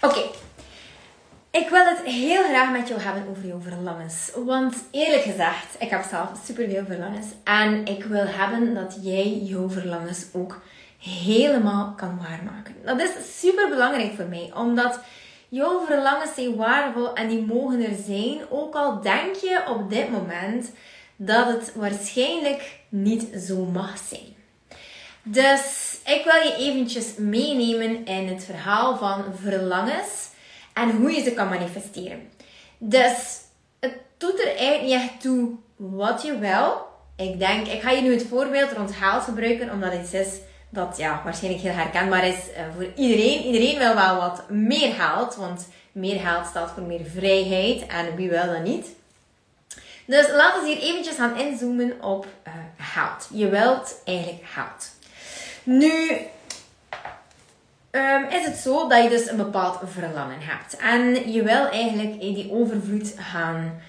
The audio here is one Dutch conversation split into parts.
Oké. Ik wil het heel graag met jou hebben over jouw verlangens. Want eerlijk gezegd, ik heb zelf superveel verlangens. En ik wil hebben dat jij jouw verlangens ook helemaal kan waarmaken. Dat is super belangrijk voor mij. Omdat jouw verlangens zijn waardevol en die mogen er zijn. Ook al denk je op dit moment dat het waarschijnlijk niet zo mag zijn. Dus ik wil je eventjes meenemen in het verhaal van verlangens en hoe je ze kan manifesteren. Dus het doet er eigenlijk niet echt toe wat je wil. Ik denk, ik ga je nu het voorbeeld rond haal gebruiken, omdat het is dat ja, waarschijnlijk heel herkenbaar is uh, voor iedereen. Iedereen wil wel wat meer geld, want meer geld staat voor meer vrijheid en wie wil dat niet? Dus laten we hier eventjes gaan inzoomen op uh, geld. Je wilt eigenlijk geld. Nu um, is het zo dat je dus een bepaald verlangen hebt. En je wil eigenlijk die overvloed gaan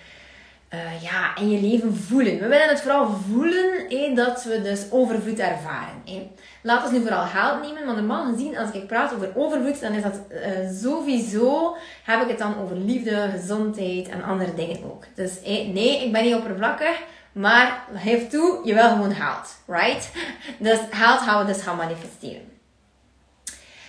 uh, ja, in je leven voelen. We willen het vooral voelen eh, dat we dus overvloed ervaren. Eh. Laten we nu vooral geld nemen, want normaal gezien als ik praat over overvloed, dan is dat uh, sowieso, heb ik het dan over liefde, gezondheid en andere dingen ook. Dus nee, ik ben niet oppervlakkig. Maar geef toe, je wil gewoon geld, right? Dus geld gaan we dus gaan manifesteren.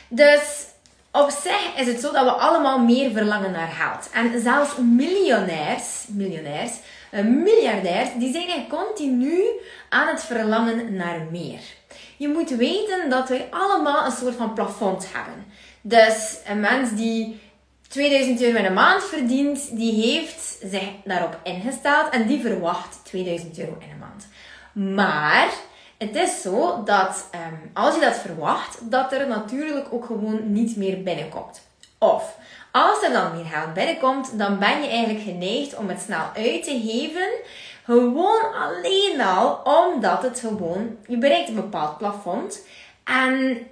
Dus op zich is het zo dat we allemaal meer verlangen naar geld. En zelfs miljonairs, miljonairs, eh, miljardairs, die zijn continu aan het verlangen naar meer. Je moet weten dat wij allemaal een soort van plafond hebben. Dus een mens die 2000 euro in een maand verdient, die heeft zich daarop ingesteld en die verwacht 2000 euro in een maand. Maar het is zo dat um, als je dat verwacht, dat er natuurlijk ook gewoon niet meer binnenkomt. Of als er dan meer geld binnenkomt, dan ben je eigenlijk geneigd om het snel uit te geven. Gewoon alleen al omdat het gewoon, je bereikt een bepaald plafond. En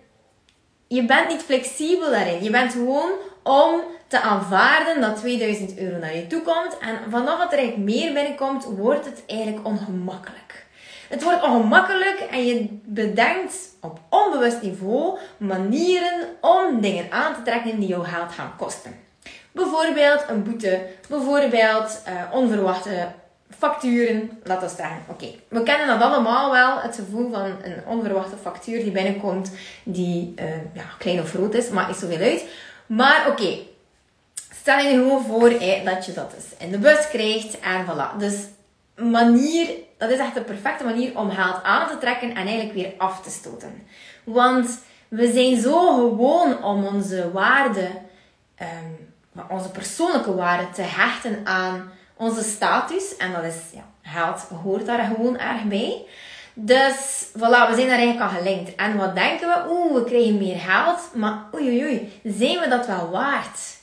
je bent niet flexibel daarin. Je bent gewoon om te aanvaarden dat 2000 euro naar je toe komt. En vanaf dat er eigenlijk meer binnenkomt, wordt het eigenlijk ongemakkelijk. Het wordt ongemakkelijk en je bedenkt op onbewust niveau manieren om dingen aan te trekken die jou geld gaan kosten. Bijvoorbeeld een boete, bijvoorbeeld uh, onverwachte facturen. Laten we zeggen, oké, we kennen dat allemaal wel, het gevoel van een onverwachte factuur die binnenkomt, die uh, ja, klein of groot is, maakt niet zoveel uit. Maar oké, stel je gewoon voor dat je dat dus in de bus krijgt en voilà. Dus manier, dat is echt de perfecte manier om geld aan te trekken en eigenlijk weer af te stoten. Want we zijn zo gewoon om onze waarde, um, onze persoonlijke waarde te hechten aan onze status. En dat is, ja, geld hoort daar gewoon erg bij. Dus voilà, we zijn daar eigenlijk al gelinkt. En wat denken we? Oeh, we krijgen meer geld. Maar oei, oei, oei, zijn we dat wel waard?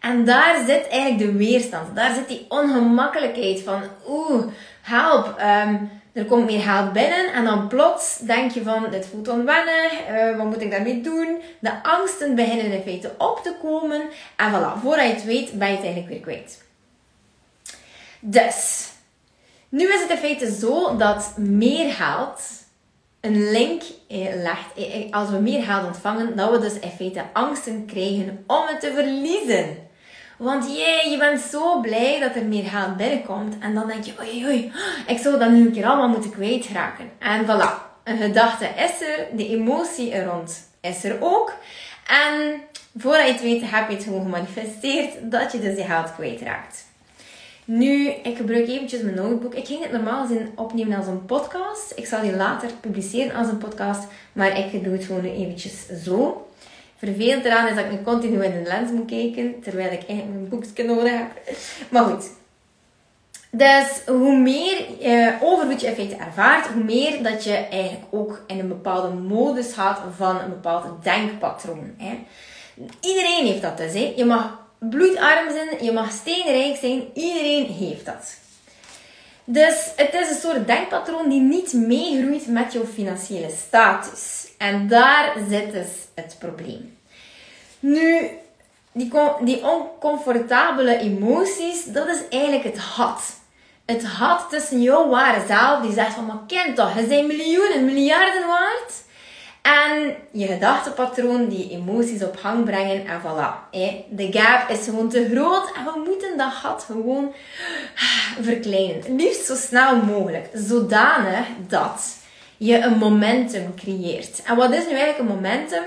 En daar zit eigenlijk de weerstand. Daar zit die ongemakkelijkheid van, oeh, help. Um, er komt meer geld binnen en dan plots denk je van, dit voelt onwennig, uh, wat moet ik daarmee doen? De angsten beginnen in feite op te komen. En voilà, voordat je het weet, ben je het eigenlijk weer kwijt. Dus, nu is het in feite zo dat meer geld een link eh, legt, eh, eh, als we meer geld ontvangen, dat we dus in feite angsten krijgen om het te verliezen. Want jee, je bent zo blij dat er meer geld binnenkomt. En dan denk je, oei oei, ik zou dat nu een keer allemaal moeten kwijtraken. En voilà, een gedachte is er, de emotie er rond is er ook. En voordat je het weet, heb je het gewoon gemanifesteerd dat je dus je geld kwijtraakt. Nu, ik gebruik eventjes mijn notebook. Ik ging het normaal gezien opnemen als een podcast. Ik zal die later publiceren als een podcast. Maar ik doe het gewoon nu eventjes zo. Vervelend eraan is dat ik nu continu in de lens moet kijken. Terwijl ik eigenlijk mijn boekje nodig heb. Maar goed. Dus hoe meer uh, overvloed je effecten ervaart, hoe meer dat je eigenlijk ook in een bepaalde modus gaat van een bepaald denkpatroon. Iedereen heeft dat dus. Hè. Je mag bloedarm zijn, je mag steenrijk zijn. Iedereen heeft dat. Dus het is een soort denkpatroon die niet meegroeit met jouw financiële status. En daar zit dus het probleem. Nu, die, die oncomfortabele emoties, dat is eigenlijk het had. Het had tussen jouw ware zelf, die zegt van, maar kind toch, je zijn miljoenen, miljarden waard. En je gedachtepatroon die emoties op gang brengen. En voilà. De gap is gewoon te groot. En we moeten dat gat gewoon verkleinen. Liefst zo snel mogelijk. Zodanig dat je een momentum creëert. En wat is nu eigenlijk een momentum?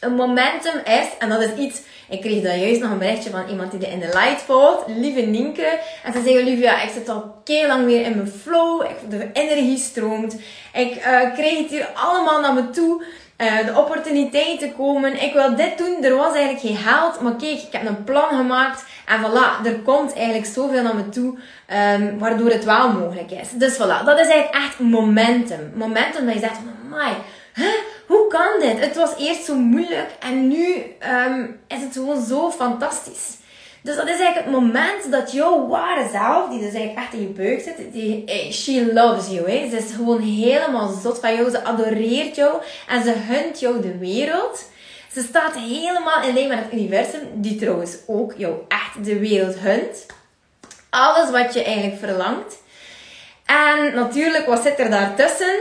Een momentum is, en dat is iets, ik kreeg daar juist nog een berichtje van iemand die in de light valt, lieve Nienke. En ze zei, Olivia, ik zit al kei lang weer in mijn flow, de energie stroomt. Ik uh, kreeg het hier allemaal naar me toe. Uh, de opportuniteiten komen. Ik wil dit doen. Er was eigenlijk geen geld. Maar kijk, ik heb een plan gemaakt. En voilà, er komt eigenlijk zoveel naar me toe. Um, waardoor het wel mogelijk is. Dus voilà, dat is eigenlijk echt momentum. Momentum dat je zegt van, amai, huh? Hoe kan dit? Het was eerst zo moeilijk en nu um, is het gewoon zo fantastisch. Dus dat is eigenlijk het moment dat jouw ware zelf, die dus eigenlijk echt in je buik zit, die, eh, she loves you. Hè. Ze is gewoon helemaal zot van jou. Ze adoreert jou en ze hunt jou de wereld. Ze staat helemaal in lijn met het universum, die trouwens ook jou echt de wereld hunt. Alles wat je eigenlijk verlangt. En natuurlijk, wat zit er daartussen?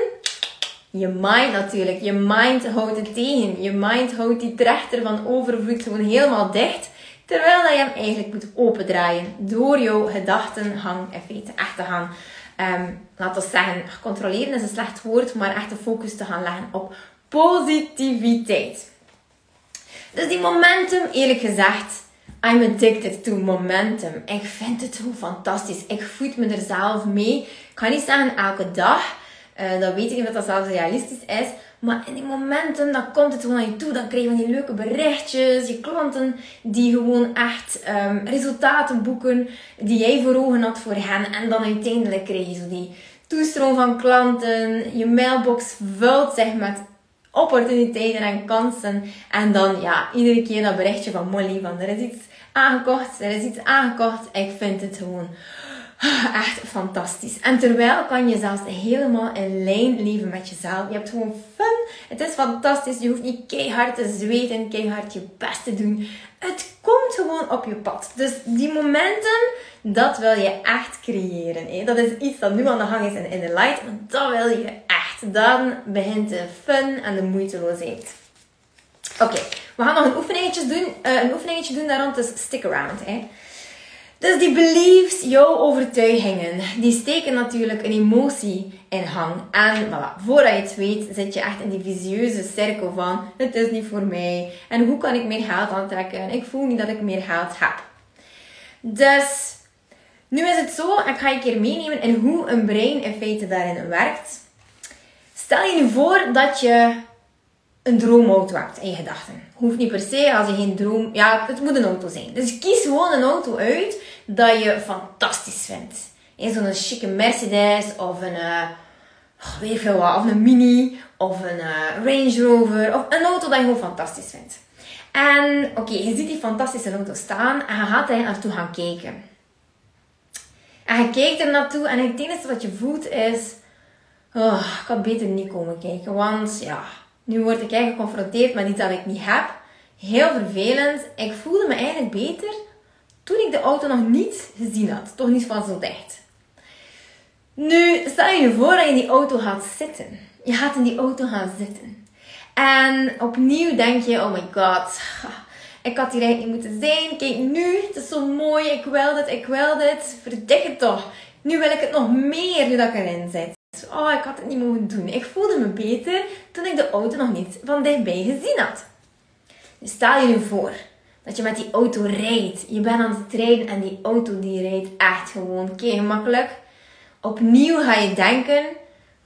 Je mind natuurlijk. Je mind houdt het tegen. Je mind houdt die trechter van overvloed gewoon helemaal dicht. Terwijl dat je hem eigenlijk moet opendraaien. Door jouw gedachtenhang in feite echt te gaan, um, laten we zeggen, controleren is een slecht woord, maar echt de focus te gaan leggen op positiviteit. Dus die momentum, eerlijk gezegd, I'm addicted to momentum. Ik vind het zo fantastisch. Ik voed me er zelf mee. Ik kan niet zeggen elke dag. Uh, dat weet ik of dat zelfs realistisch is. Maar in die momenten, dan komt het gewoon naar je toe. Dan krijg je die leuke berichtjes. Je klanten die gewoon echt um, resultaten boeken die jij voor ogen had voor hen. En dan uiteindelijk krijg je zo die toestroom van klanten. Je mailbox vult zich met opportuniteiten en kansen. En dan ja, iedere keer dat berichtje van Molly van er is iets aangekocht, er is iets aangekocht. Ik vind het gewoon Echt fantastisch. En terwijl kan je zelfs helemaal in lijn leven met jezelf. Je hebt gewoon fun. Het is fantastisch. Je hoeft niet keihard te zweten, keihard je best te doen. Het komt gewoon op je pad. Dus die momenten, dat wil je echt creëren. Dat is iets dat nu aan de gang is in, de light. Maar dat wil je echt. Dan begint de fun en de moeiteloosheid. Oké, we gaan nog een oefeningetje doen. Uh, een oefeningetje doen daar rond, dus stick around. Hè? Dus die beliefs, jouw overtuigingen, die steken natuurlijk een emotie in hang. En voilà, voordat je het weet, zit je echt in die visieuze cirkel van het is niet voor mij. En hoe kan ik meer geld aantrekken? Ik voel niet dat ik meer geld heb. Dus nu is het zo, ik ga je een keer meenemen in hoe een brein in feite daarin werkt. Stel je nu voor dat je een droomauto hebt in je gedachten. Hoeft niet per se als je geen droom... Ja, het moet een auto zijn. Dus kies gewoon een auto uit dat je fantastisch vindt. Zo'n chique Mercedes of een... Uh, weet ik veel wat. Of een Mini. Of een uh, Range Rover. Of een auto dat je gewoon fantastisch vindt. En oké, je ziet die fantastische auto staan. En je gaat er naartoe gaan kijken. En je kijkt er naartoe. En het enige wat je voelt is... Oh, ik had beter niet komen kijken. Want ja nu word ik eigenlijk geconfronteerd met iets dat ik niet heb. Heel vervelend. Ik voelde me eigenlijk beter toen ik de auto nog niet gezien had. Toch niet van zo dicht. Nu, stel je voor dat je in die auto gaat zitten. Je gaat in die auto gaan zitten. En opnieuw denk je, oh my god, ik had hier eigenlijk niet moeten zijn. Kijk nu, het is zo mooi, ik wil dit, ik wil dit. Verdik het toch. Nu wil ik het nog meer dat ik erin zit. Oh, ik had het niet mogen doen. Ik voelde me beter toen ik de auto nog niet van dichtbij gezien had. Dus stel je nu voor dat je met die auto rijdt. Je bent aan het rijden en die auto die rijdt echt gewoon gemakkelijk. Opnieuw ga je denken,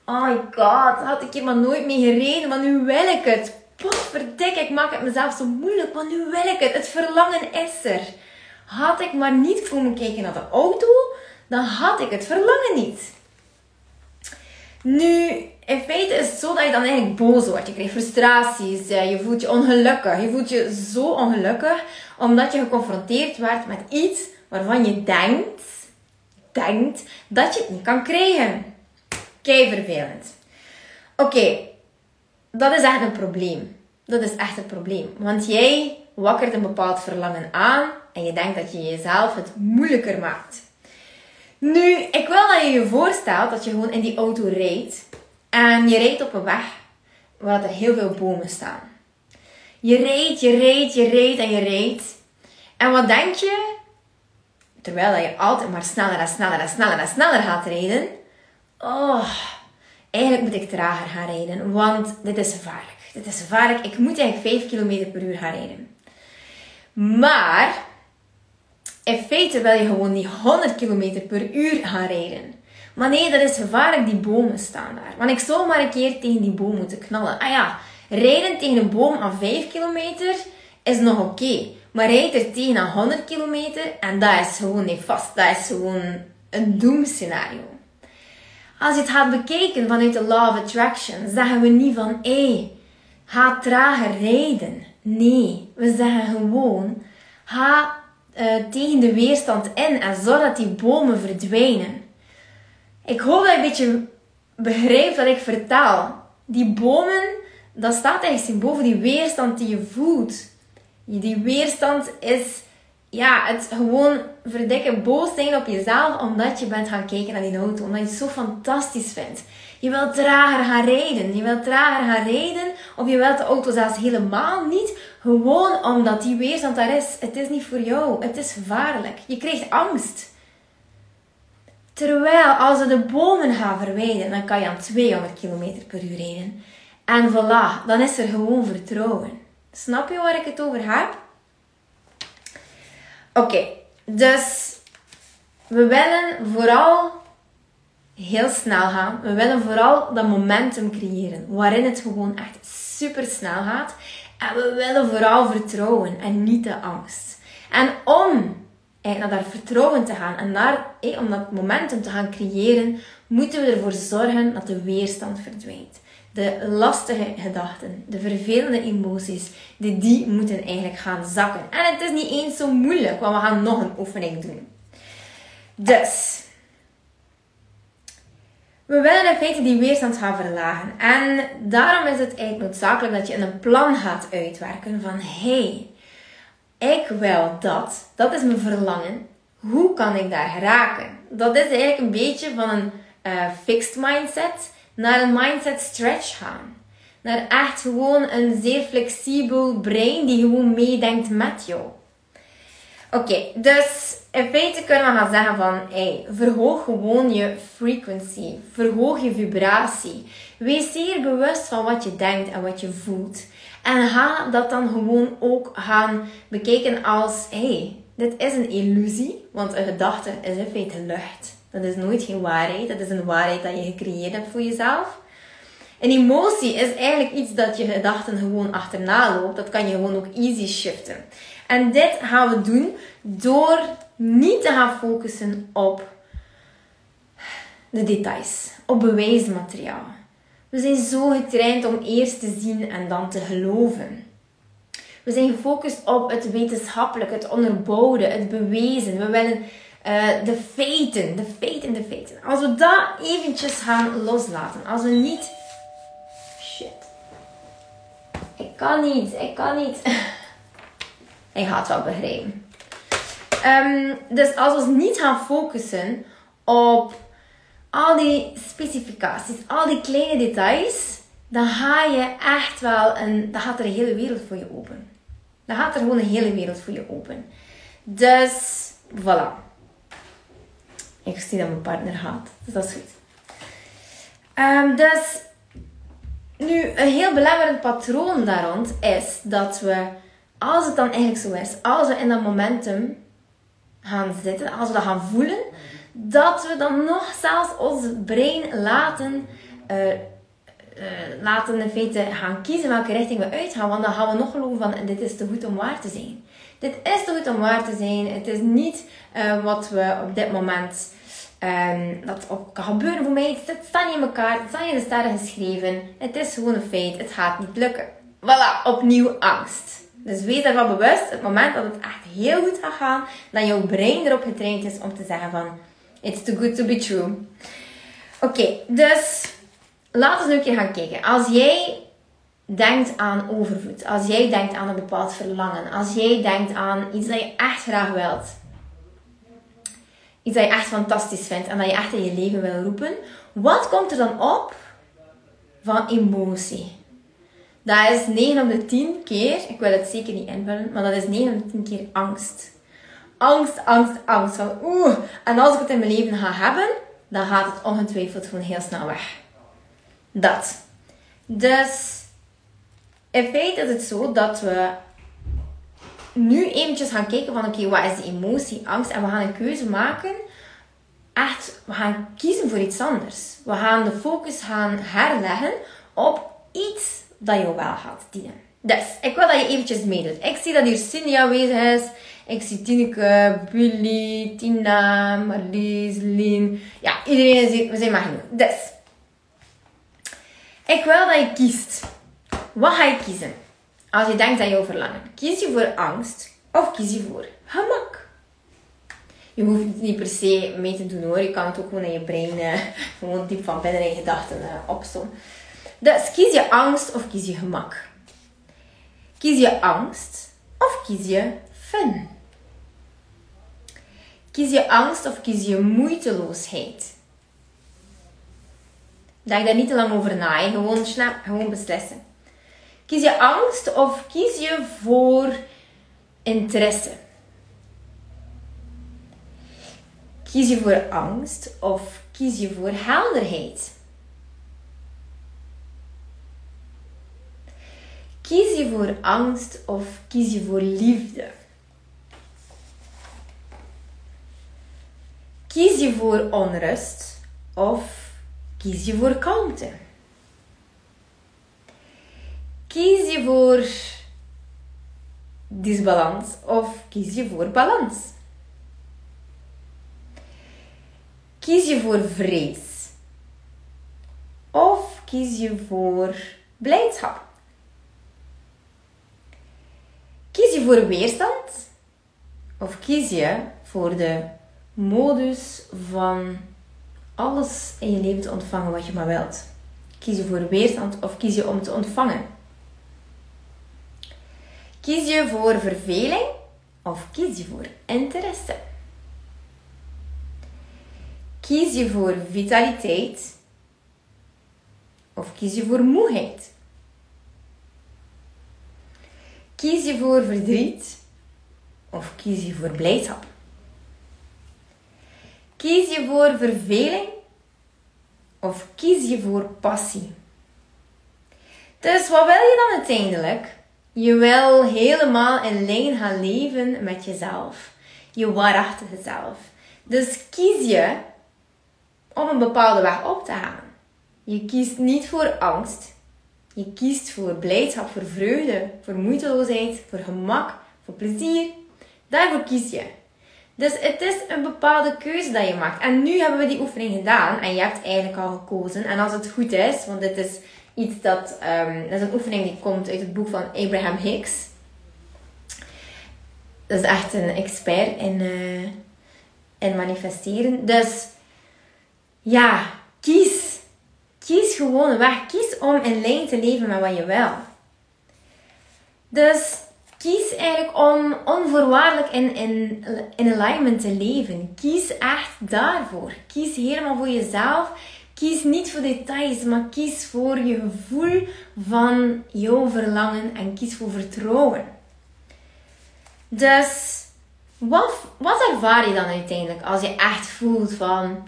oh my god, had ik hier maar nooit mee gereden, maar nu wil ik het. verdik, ik maak het mezelf zo moeilijk, maar nu wil ik het. Het verlangen is er. Had ik maar niet komen kijken naar de auto, dan had ik het verlangen niet. Nu, in feite is het zo dat je dan eigenlijk boos wordt. Je krijgt frustraties, eh, je voelt je ongelukkig. Je voelt je zo ongelukkig omdat je geconfronteerd wordt met iets waarvan je denkt, denkt dat je het niet kan krijgen. Kei vervelend. Oké, dat is echt een probleem. Dat is echt een probleem. Want jij wakkert een bepaald verlangen aan en je denkt dat je jezelf het moeilijker maakt. Nu, ik wil dat je je voorstelt dat je gewoon in die auto rijdt en je rijdt op een weg waar er heel veel bomen staan. Je rijdt, je rijdt, je rijdt en je rijdt. En wat denk je? Terwijl je altijd maar sneller en sneller en sneller en sneller gaat rijden. Oh, eigenlijk moet ik trager gaan rijden, want dit is gevaarlijk. Dit is gevaarlijk. Ik moet eigenlijk 5 km per uur gaan rijden. Maar in feite wil je gewoon die 100 km per uur gaan rijden. Maar nee, dat is gevaarlijk, die bomen staan daar. Want ik zou maar een keer tegen die boom moeten knallen. Ah ja, rijden tegen een boom aan 5 kilometer is nog oké. Maar rijdt er tegen aan 100 kilometer en dat is gewoon niet vast. Dat is gewoon een doemscenario. Als je het gaat bekijken vanuit de Law of Attraction, zeggen we niet van, hé, hey, ga trager rijden. Nee, we zeggen gewoon, ga uh, tegen de weerstand in en zorg dat die bomen verdwijnen. Ik hoop dat je een beetje begrijpt wat ik vertel. Die bomen, dat staat eigenlijk boven die weerstand die je voelt. Die weerstand is ja, het gewoon verdikken boos zijn op jezelf omdat je bent gaan kijken naar die auto. Omdat je het zo fantastisch vindt. Je wilt trager gaan rijden. Je wilt trager gaan rijden. Of je wilt de auto zelfs helemaal niet. Gewoon omdat die weerstand daar is. Het is niet voor jou. Het is gevaarlijk. Je krijgt angst. Terwijl als we de bomen gaan verwijderen, dan kan je aan 200 km per uur rijden. En voilà, dan is er gewoon vertrouwen. Snap je waar ik het over heb? Oké, dus we willen vooral heel snel gaan. We willen vooral dat momentum creëren waarin het gewoon echt super snel gaat. We willen vooral vertrouwen en niet de angst. En om naar dat vertrouwen te gaan en naar, om dat momentum te gaan creëren, moeten we ervoor zorgen dat de weerstand verdwijnt. De lastige gedachten, de vervelende emoties, die, die moeten eigenlijk gaan zakken. En het is niet eens zo moeilijk, want we gaan nog een oefening doen. Dus, we willen in feite die weerstand gaan verlagen. En daarom is het eigenlijk noodzakelijk dat je een plan gaat uitwerken van hey, ik wil dat, dat is mijn verlangen. Hoe kan ik daar geraken? Dat is eigenlijk een beetje van een uh, fixed mindset naar een mindset stretch gaan. Naar echt gewoon een zeer flexibel brein die gewoon meedenkt met jou. Oké, dus in feite kunnen we gaan zeggen van, hey, verhoog gewoon je frequency, verhoog je vibratie. Wees zeer bewust van wat je denkt en wat je voelt. En ga dat dan gewoon ook gaan bekijken als, hey, dit is een illusie, want een gedachte is in feite lucht. Dat is nooit geen waarheid, dat is een waarheid dat je gecreëerd hebt voor jezelf. Een emotie is eigenlijk iets dat je gedachten gewoon achterna loopt. Dat kan je gewoon ook easy shiften. En dit gaan we doen door niet te gaan focussen op de details, op bewijsmateriaal. We zijn zo getraind om eerst te zien en dan te geloven. We zijn gefocust op het wetenschappelijke, het onderbouwde, het bewezen. We willen uh, de feiten, de feiten, de feiten. Als we dat eventjes gaan loslaten, als we niet. Shit. Ik kan niet, ik kan niet. Hij gaat wel begrijpen. Um, dus als we ons niet gaan focussen op al die specificaties, al die kleine details, dan ga je echt wel een, dan gaat er een hele wereld voor je open. Dan gaat er gewoon een hele wereld voor je open. Dus, voilà. Ik zie dat mijn partner gaat, dus dat is goed. Um, dus, nu, een heel belangrijk patroon daar rond is dat we, als het dan eigenlijk zo is, als we in dat momentum gaan zitten, als we dat gaan voelen, dat we dan nog zelfs ons brein laten, uh, uh, laten in feite gaan kiezen welke richting we uitgaan. Want dan gaan we nog geloven van dit is te goed om waar te zijn. Dit is te goed om waar te zijn. Het is niet uh, wat we op dit moment dat op kan gebeuren voor mij. Het staat niet in elkaar. Het staat in de sterren geschreven. Het is gewoon een feit. Het gaat niet lukken. Voilà, opnieuw angst. Dus wees daarvan bewust. Het moment dat het echt heel goed gaat gaan. Dat jouw brein erop getraind is om te zeggen van... It's too good to be true. Oké, dus... Laten we nu een keer gaan kijken. Als jij denkt aan overvloed. Als jij denkt aan een bepaald verlangen. Als jij denkt aan iets dat je echt graag wilt iets dat je echt fantastisch vindt en dat je echt in je leven wil roepen, wat komt er dan op van emotie? Dat is 9 op de 10 keer, ik wil het zeker niet invullen, maar dat is 9 op de 10 keer angst. Angst, angst, angst. Oeh, en als ik het in mijn leven ga hebben, dan gaat het ongetwijfeld gewoon heel snel weg. Dat. Dus, in feite is het zo dat we nu eventjes gaan kijken van oké, wat is de emotie, angst? En we gaan een keuze maken. Echt, we gaan kiezen voor iets anders. We gaan de focus gaan herleggen op iets dat jou wel gaat dienen. Dus, ik wil dat je eventjes meedoet. Ik zie dat hier Cindy aanwezig is. Ik zie Tineke, Billy, Tina, Marlies, Lien. Ja, iedereen is hier. We zijn maar genoeg. Dus, ik wil dat je kiest. Wat ga je kiezen? Als je denkt aan jouw verlangen, kies je voor angst of kies je voor gemak? Je hoeft het niet per se mee te doen hoor. Je kan het ook gewoon in je brein, eh, gewoon diep van binnen in gedachten uh, Dus kies je angst of kies je gemak? Kies je angst of kies je fun? Kies je angst of kies je moeiteloosheid? Denk daar niet te lang over na. Gewoon snel, gewoon beslissen. Kies je angst of kies je voor interesse? Kies je voor angst of kies je voor helderheid? Kies je voor angst of kies je voor liefde? Kies je voor onrust of kies je voor kalmte? Kies je voor disbalans of kies je voor balans? Kies je voor vrees of kies je voor blijdschap? Kies je voor weerstand of kies je voor de modus van alles in je leven te ontvangen wat je maar wilt? Kies je voor weerstand of kies je om te ontvangen? Kies je voor verveling of kies je voor interesse? Kies je voor vitaliteit of kies je voor moeheid? Kies je voor verdriet of kies je voor blijdschap? Kies je voor verveling of kies je voor passie? Dus wat wil je dan uiteindelijk? Je wil helemaal in lijn gaan leven met jezelf. Je waarachtige zelf. Dus kies je om een bepaalde weg op te gaan. Je kiest niet voor angst. Je kiest voor blijdschap, voor vreugde, voor moeiteloosheid, voor gemak, voor plezier. Daarvoor kies je. Dus het is een bepaalde keuze dat je maakt. En nu hebben we die oefening gedaan en je hebt eigenlijk al gekozen. En als het goed is, want dit is iets dat, um, dat is een oefening die komt uit het boek van Abraham Hicks. Dat is echt een expert in, uh, in manifesteren. Dus ja, kies. Gewoon weg. Kies om in lijn te leven met wat je wil. Dus kies eigenlijk om onvoorwaardelijk in, in, in alignment te leven. Kies echt daarvoor. Kies helemaal voor jezelf. Kies niet voor details, maar kies voor je gevoel van jouw verlangen en kies voor vertrouwen. Dus wat, wat ervaar je dan uiteindelijk als je echt voelt van,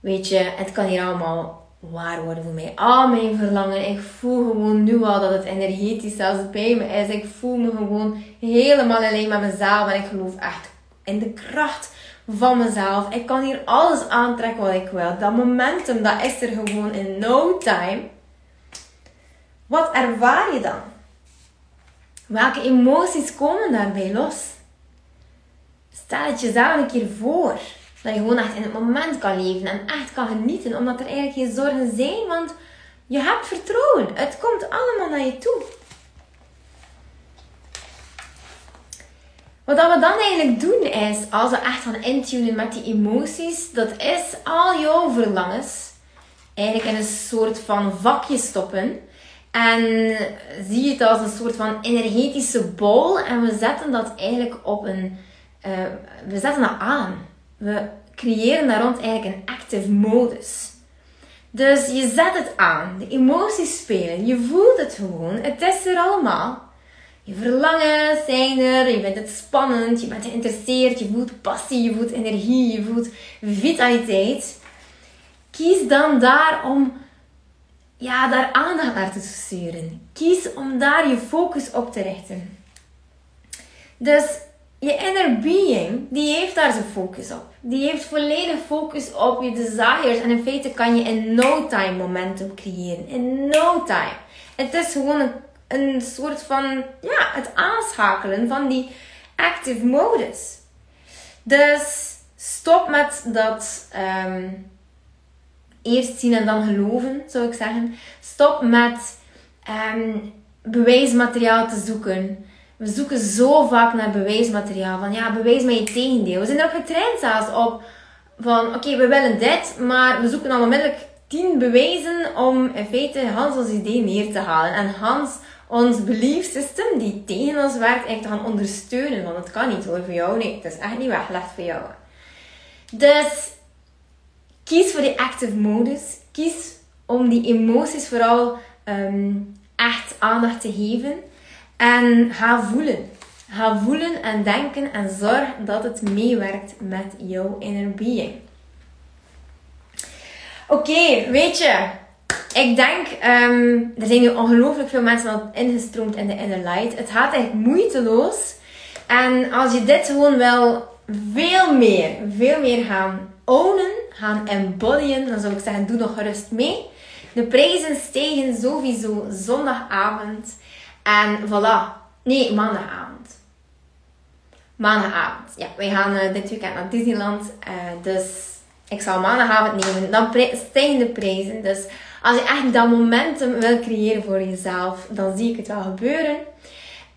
weet je, het kan hier allemaal waar worden voor mij. Al mijn verlangen, ik voel gewoon nu al dat het energetisch zelfs bij me is. Ik voel me gewoon helemaal alleen met mezelf en ik geloof echt in de kracht van mezelf. Ik kan hier alles aantrekken wat ik wil. Dat momentum, dat is er gewoon in no time. Wat ervaar je dan? Welke emoties komen daarbij los? Stel het jezelf een keer voor. Dat je gewoon echt in het moment kan leven en echt kan genieten. Omdat er eigenlijk geen zorgen zijn, want je hebt vertrouwen. Het komt allemaal naar je toe. Wat we dan eigenlijk doen is, als we echt gaan intunen met die emoties, dat is al jouw verlangens eigenlijk in een soort van vakje stoppen. En zie je het als een soort van energetische bol. En we zetten dat eigenlijk op een... Uh, we zetten dat aan. We creëren daar rond eigenlijk een active modus. Dus je zet het aan. De emoties spelen. Je voelt het gewoon. Het is er allemaal. Je verlangen zijn er. Je vindt het spannend. Je bent geïnteresseerd. Je voelt passie. Je voelt energie. Je voelt vitaliteit. Kies dan daar om ja, daar aandacht naar te sturen. Kies om daar je focus op te richten. Dus je inner being, die heeft daar zijn focus op. Die heeft volledig focus op je desires. En in feite kan je in no time momentum creëren. In no time. Het is gewoon een, een soort van, ja, het aanschakelen van die active modus. Dus stop met dat... Um, eerst zien en dan geloven, zou ik zeggen. Stop met um, bewijsmateriaal te zoeken. We zoeken zo vaak naar bewijsmateriaal. Van ja, bewijs mij je tegendeel. We zijn erop getraind zelfs op van oké, we willen dit, maar we zoeken dan onmiddellijk tien bewijzen om in feite Hans ons idee neer te halen. En Hans ons belief system die tegen ons werkt eigenlijk te gaan ondersteunen. Want het kan niet hoor voor jou. Nee, het is echt niet weggelegd voor jou. Dus Kies voor die active modus. Kies om die emoties vooral ehm, echt aandacht te geven. En ga voelen. Ga voelen en denken en zorg dat het meewerkt met jouw inner being. Oké, weet je, ik denk, um, er zijn nu ongelooflijk veel mensen al ingestroomd in de inner light. Het gaat eigenlijk moeiteloos. En als je dit gewoon wel veel meer, veel meer gaan ownen, gaan embodyen, dan zou ik zeggen, doe nog gerust mee. De prijzen stegen sowieso zondagavond. En voilà. Nee, maandagavond. Maandagavond. Ja, wij gaan uh, dit weekend naar Disneyland. Uh, dus ik zal maandagavond nemen. Dan stijgen de prijzen. Dus als je echt dat momentum wil creëren voor jezelf, dan zie ik het wel gebeuren.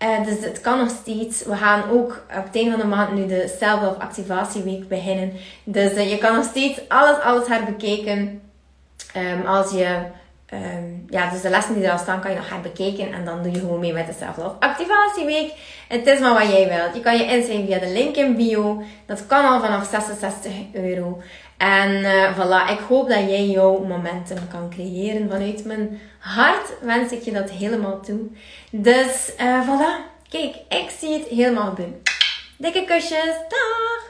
Uh, dus het kan nog steeds. We gaan ook op het einde van de maand nu de Self-Love Activatieweek beginnen. Dus je kan nog steeds alles, alles herbekijken. Um, als je, um, ja, dus de lessen die er al staan kan je nog herbekijken. En dan doe je gewoon mee met de Self-Love Activatieweek. Het is maar wat jij wilt. Je kan je inschrijven via de link in bio. Dat kan al vanaf 66 euro. En uh, voilà, ik hoop dat jij jouw momentum kan creëren. Vanuit mijn hart wens ik je dat helemaal toe. Dus uh, voilà, kijk, ik zie het helemaal gebeuren. Dikke kusjes, dag!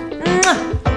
木